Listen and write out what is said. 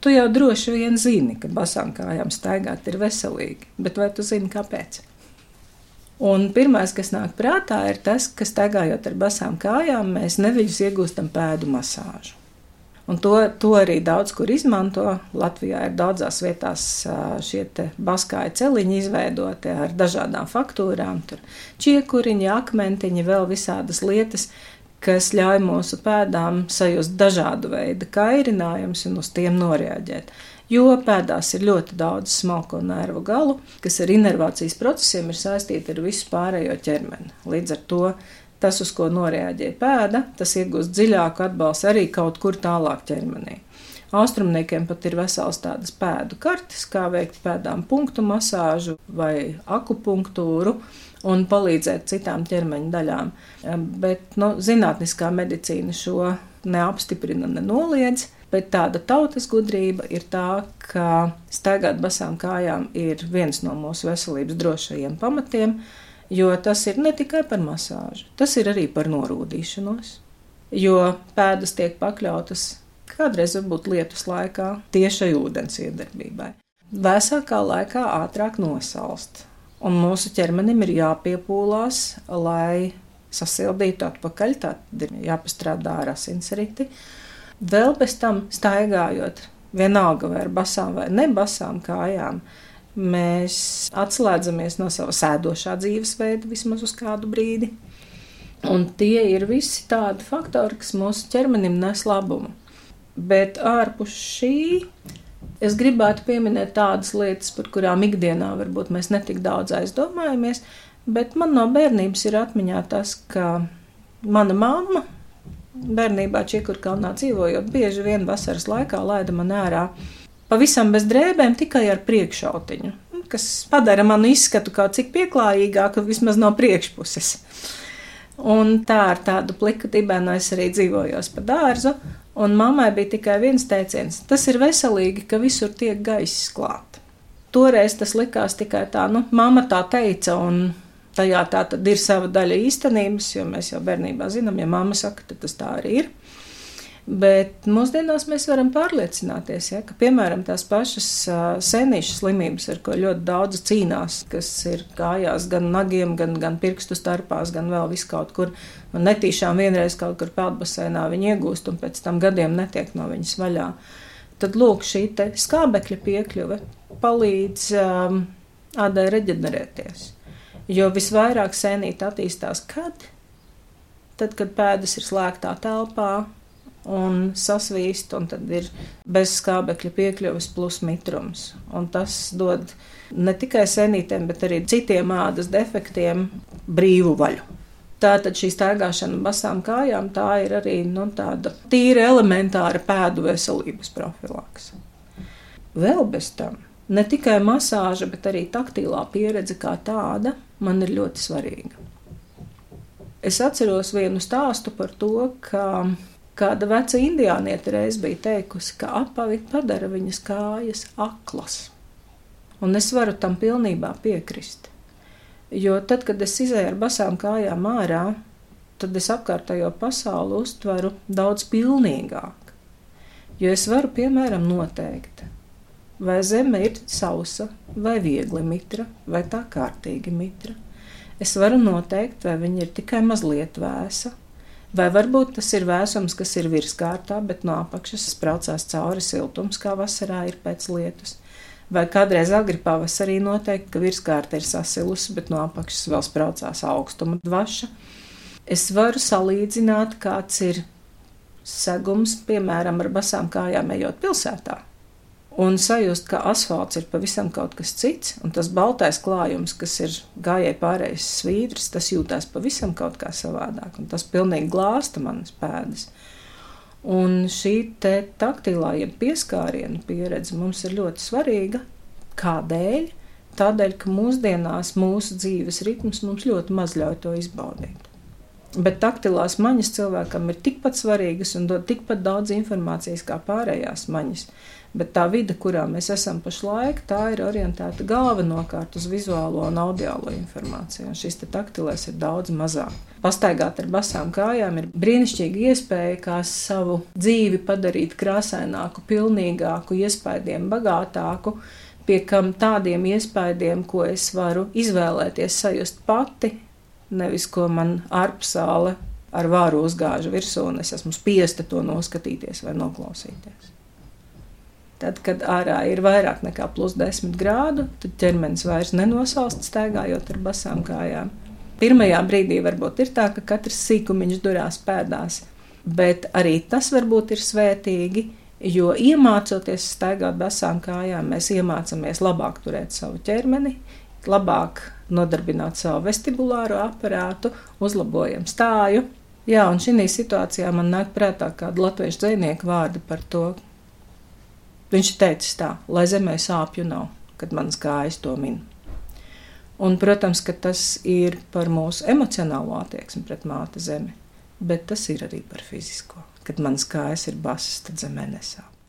Tu jau droši vien zini, ka basām kājām staigāt ir veselīgi, bet vai tu zini, kāpēc? Un pirmais, kas nāk prātā, ir tas, ka staigājot ar basām kājām, mēs neviļus iegūstam pēdu masāžu. Un to, to arī daudz kur izmanto. Latvijā ir daudzās vietās šie baskāja celiņi izveidoti ar dažādām faktūrām. Tur čiekuriņi, akmentiņi, vēl visādas lietas, kas ļauj mūsu pēdām sajust dažādu veidu kairinājumus un uz tiem noreaģēt. Jo pēdās ir ļoti daudz smalko nervu galu, kas ar inervācijas procesiem ir saistīti ar visu pārējo ķermeni. Līdz ar to Tas, uz ko noreaģē pēda, tas iegūst dziļāku atbalstu arī kaut kur tālāk ķermenī. Austrumniekiem pat ir vesels tādas pēdu kartes, kā veikt pēdām punktu masāžu vai akupunktūru un palīdzēt citām ķermeņa daļām. Bet nu, zinātniskā medicīna šo neapstiprina, nenoliedz. Bet tāda tautas gudrība ir tā, ka staigāt basām kājām ir viens no mūsu veselības drošajiem pamatiem. Jo tas ir ne tikai par masāžu, tas ir arī par norūdīšanos. Jo pēdas tiek pakļautas kādreiz varbūt lietus laikā tiešai ūdens iedarbībai. Vēsākā laikā ātrāk nosalst, un mūsu ķermenim ir jāpiepūlās, lai sasildītu atpakaļ, tad ir jāpastrādā ar asinsriti. Vēl bez tam staigājot, vienalga vai ar basām vai nebasām kājām, mēs atslēdzamies no sava sēdošā dzīvesveida vismaz uz kādu brīdi. Un tie ir visi tādi faktori, kas mūsu ķermenim nes labumu. Bet ārpus šī es gribētu pieminēt tādas lietas, par kurām ikdienā varbūt mēs netik daudz aizdomājamies, bet man no bērnības ir atmiņā tas, ka mana mamma bērnībā Čiekurkalnā dzīvojot, bieži vien vasaras laikā laida man ārā pavisam bez drēbēm, tikai ar priekšautiņu, kas padara manu izskatu kaut cik pieklājīgāku, vismaz no priekšpuses. Un tā ar tādu pliku dibenu es arī dzīvojos pa dārzu, un mammai bija tikai viens teiciens: tas ir veselīgi, ka visur tiek gaiss klāt. Toreiz tas likās tikai tā, nu, mamma tā teica, un tajā tā tad ir sava daļa īstenības, jo mēs jau bērnībā zinām, ja mamma saka, tad tas tā arī ir. Bet mūsdienās mēs varam pārliecināties, ja, ka, piemēram, tās pašas senīšu slimības, ar ko ļoti daudz cīnās, kas ir kājās, gan nagiem, gan, gan pirkstu starpās, gan vēl vis kaut kur, un netīšām vienreiz kaut kur peldbasēnā viņi iegūst, un pēc tam gadiem netiek no viņas vaļā. Tad, lūk, šī skābekļa piekļuve palīdz um, ādai reģenerēties. Jo visvairāk sēnīt attīstās kad? Tad, kad pēdas ir slēgtā telpā, un sasvīst, un tad ir bez skābekļa piekļuves plus mitrums. Un tas dod ne tikai senītēm, bet arī citiem ādas defektiem brīvu vaļu. Tātad šī staigāšana basām kājām tā ir arī nu, tāda tīra elementāra pēdu veselības profilaks. Vēl bez tam ne tikai masāža, bet arī taktīlā pieredze kā tāda man ir ļoti svarīga. Es atceros vienu stāstu par to, ka Kāda veca indiāniete reiz bija teikusi, ka apavi padara viņas kājas aklas. Un es varu tam pilnībā piekrist. Jo tad, kad es izēju ar basām kājām ārā, tad es apkārtējo pasauli uztveru daudz pilnīgāk. Jo es varu, piemēram, noteikt, vai zeme ir sausa, vai viegli mitra, vai tā kārtīgi mitra. Es varu noteikt, vai viņa ir tikai mazliet vēsa, Vai varbūt tas ir vēsums, kas ir virskārtā, bet no apakšas spraucās cauri siltums, kā vasarā ir pēc lietus. Vai kādreiz agri pavasarī noteikti, ka virskārta ir sasilusi, bet no apakšas vēl spraucās augstuma dvaša. Es varu salīdzināt, kāds ir segums, piemēram, ar basām kājām ejot pilsētā un sajust, ka asfalts ir pavisam kaut kas cits, un tas baltais klājums, kas ir gājēji pārējais svītrs, tas jūtās pavisam kaut kā savādāk, un tas pilnīgi glāsta manas pēdas. Un šī te taktilā, jeb pieskārienu pieredze mums ir ļoti svarīga. Kādēļ? Tādēļ, ka mūsdienās mūsu dzīves ritms mums ļoti maz ļauj to izbaudīt. Bet taktilās maņas cilvēkam ir tikpat svarīgas un dod tikpat daudz informācijas kā pārējās maņas. Bet tā vide, kurā mēs esam pašlaik, tā ir orientēta galvenokārt uz vizuālo un audiālo informāciju. Un šis taktilēs ir daudz mazāk. Pastaigāt ar basām kājām ir brīnišķīga iespēja, kā savu dzīvi padarīt krāsaināku, pilnīgāku, iespaidiem bagātāku pie kam tādiem iespaidiem, ko es varu izvēlēties, sajust pati, nevis ko man ārpusāle ar vāru uzgāža virsū, un es esmu spiesta to noskatīties vai noklausīties. Tad, kad ārā ir vairāk nekā plus 10 grādu, tad ķermenis vairs nenosalst staigājot ar basām kājām. Pirmajā brīdī varbūt ir tā, ka katrs sīkumiņš durās pēdās, bet arī tas varbūt ir svētīgi, jo iemācoties staigāt basām kājām, mēs iemācāmies labāk turēt savu ķermeni, labāk nodarbināt savu vestibulāro aparātu, uzlabojam stāju. Jā, un šī situācijā man nāk prātā kāda latviešu dzinieku vārda par to. Viņš teica tā, lai zemē sāpju nav, kad manas kājas to min. Un, protams, ka tas ir par mūsu emocionālo attieksmi pret māte zemi, bet tas ir arī par fizisko. Kad manas kājas ir basas, tad zemē nesāp.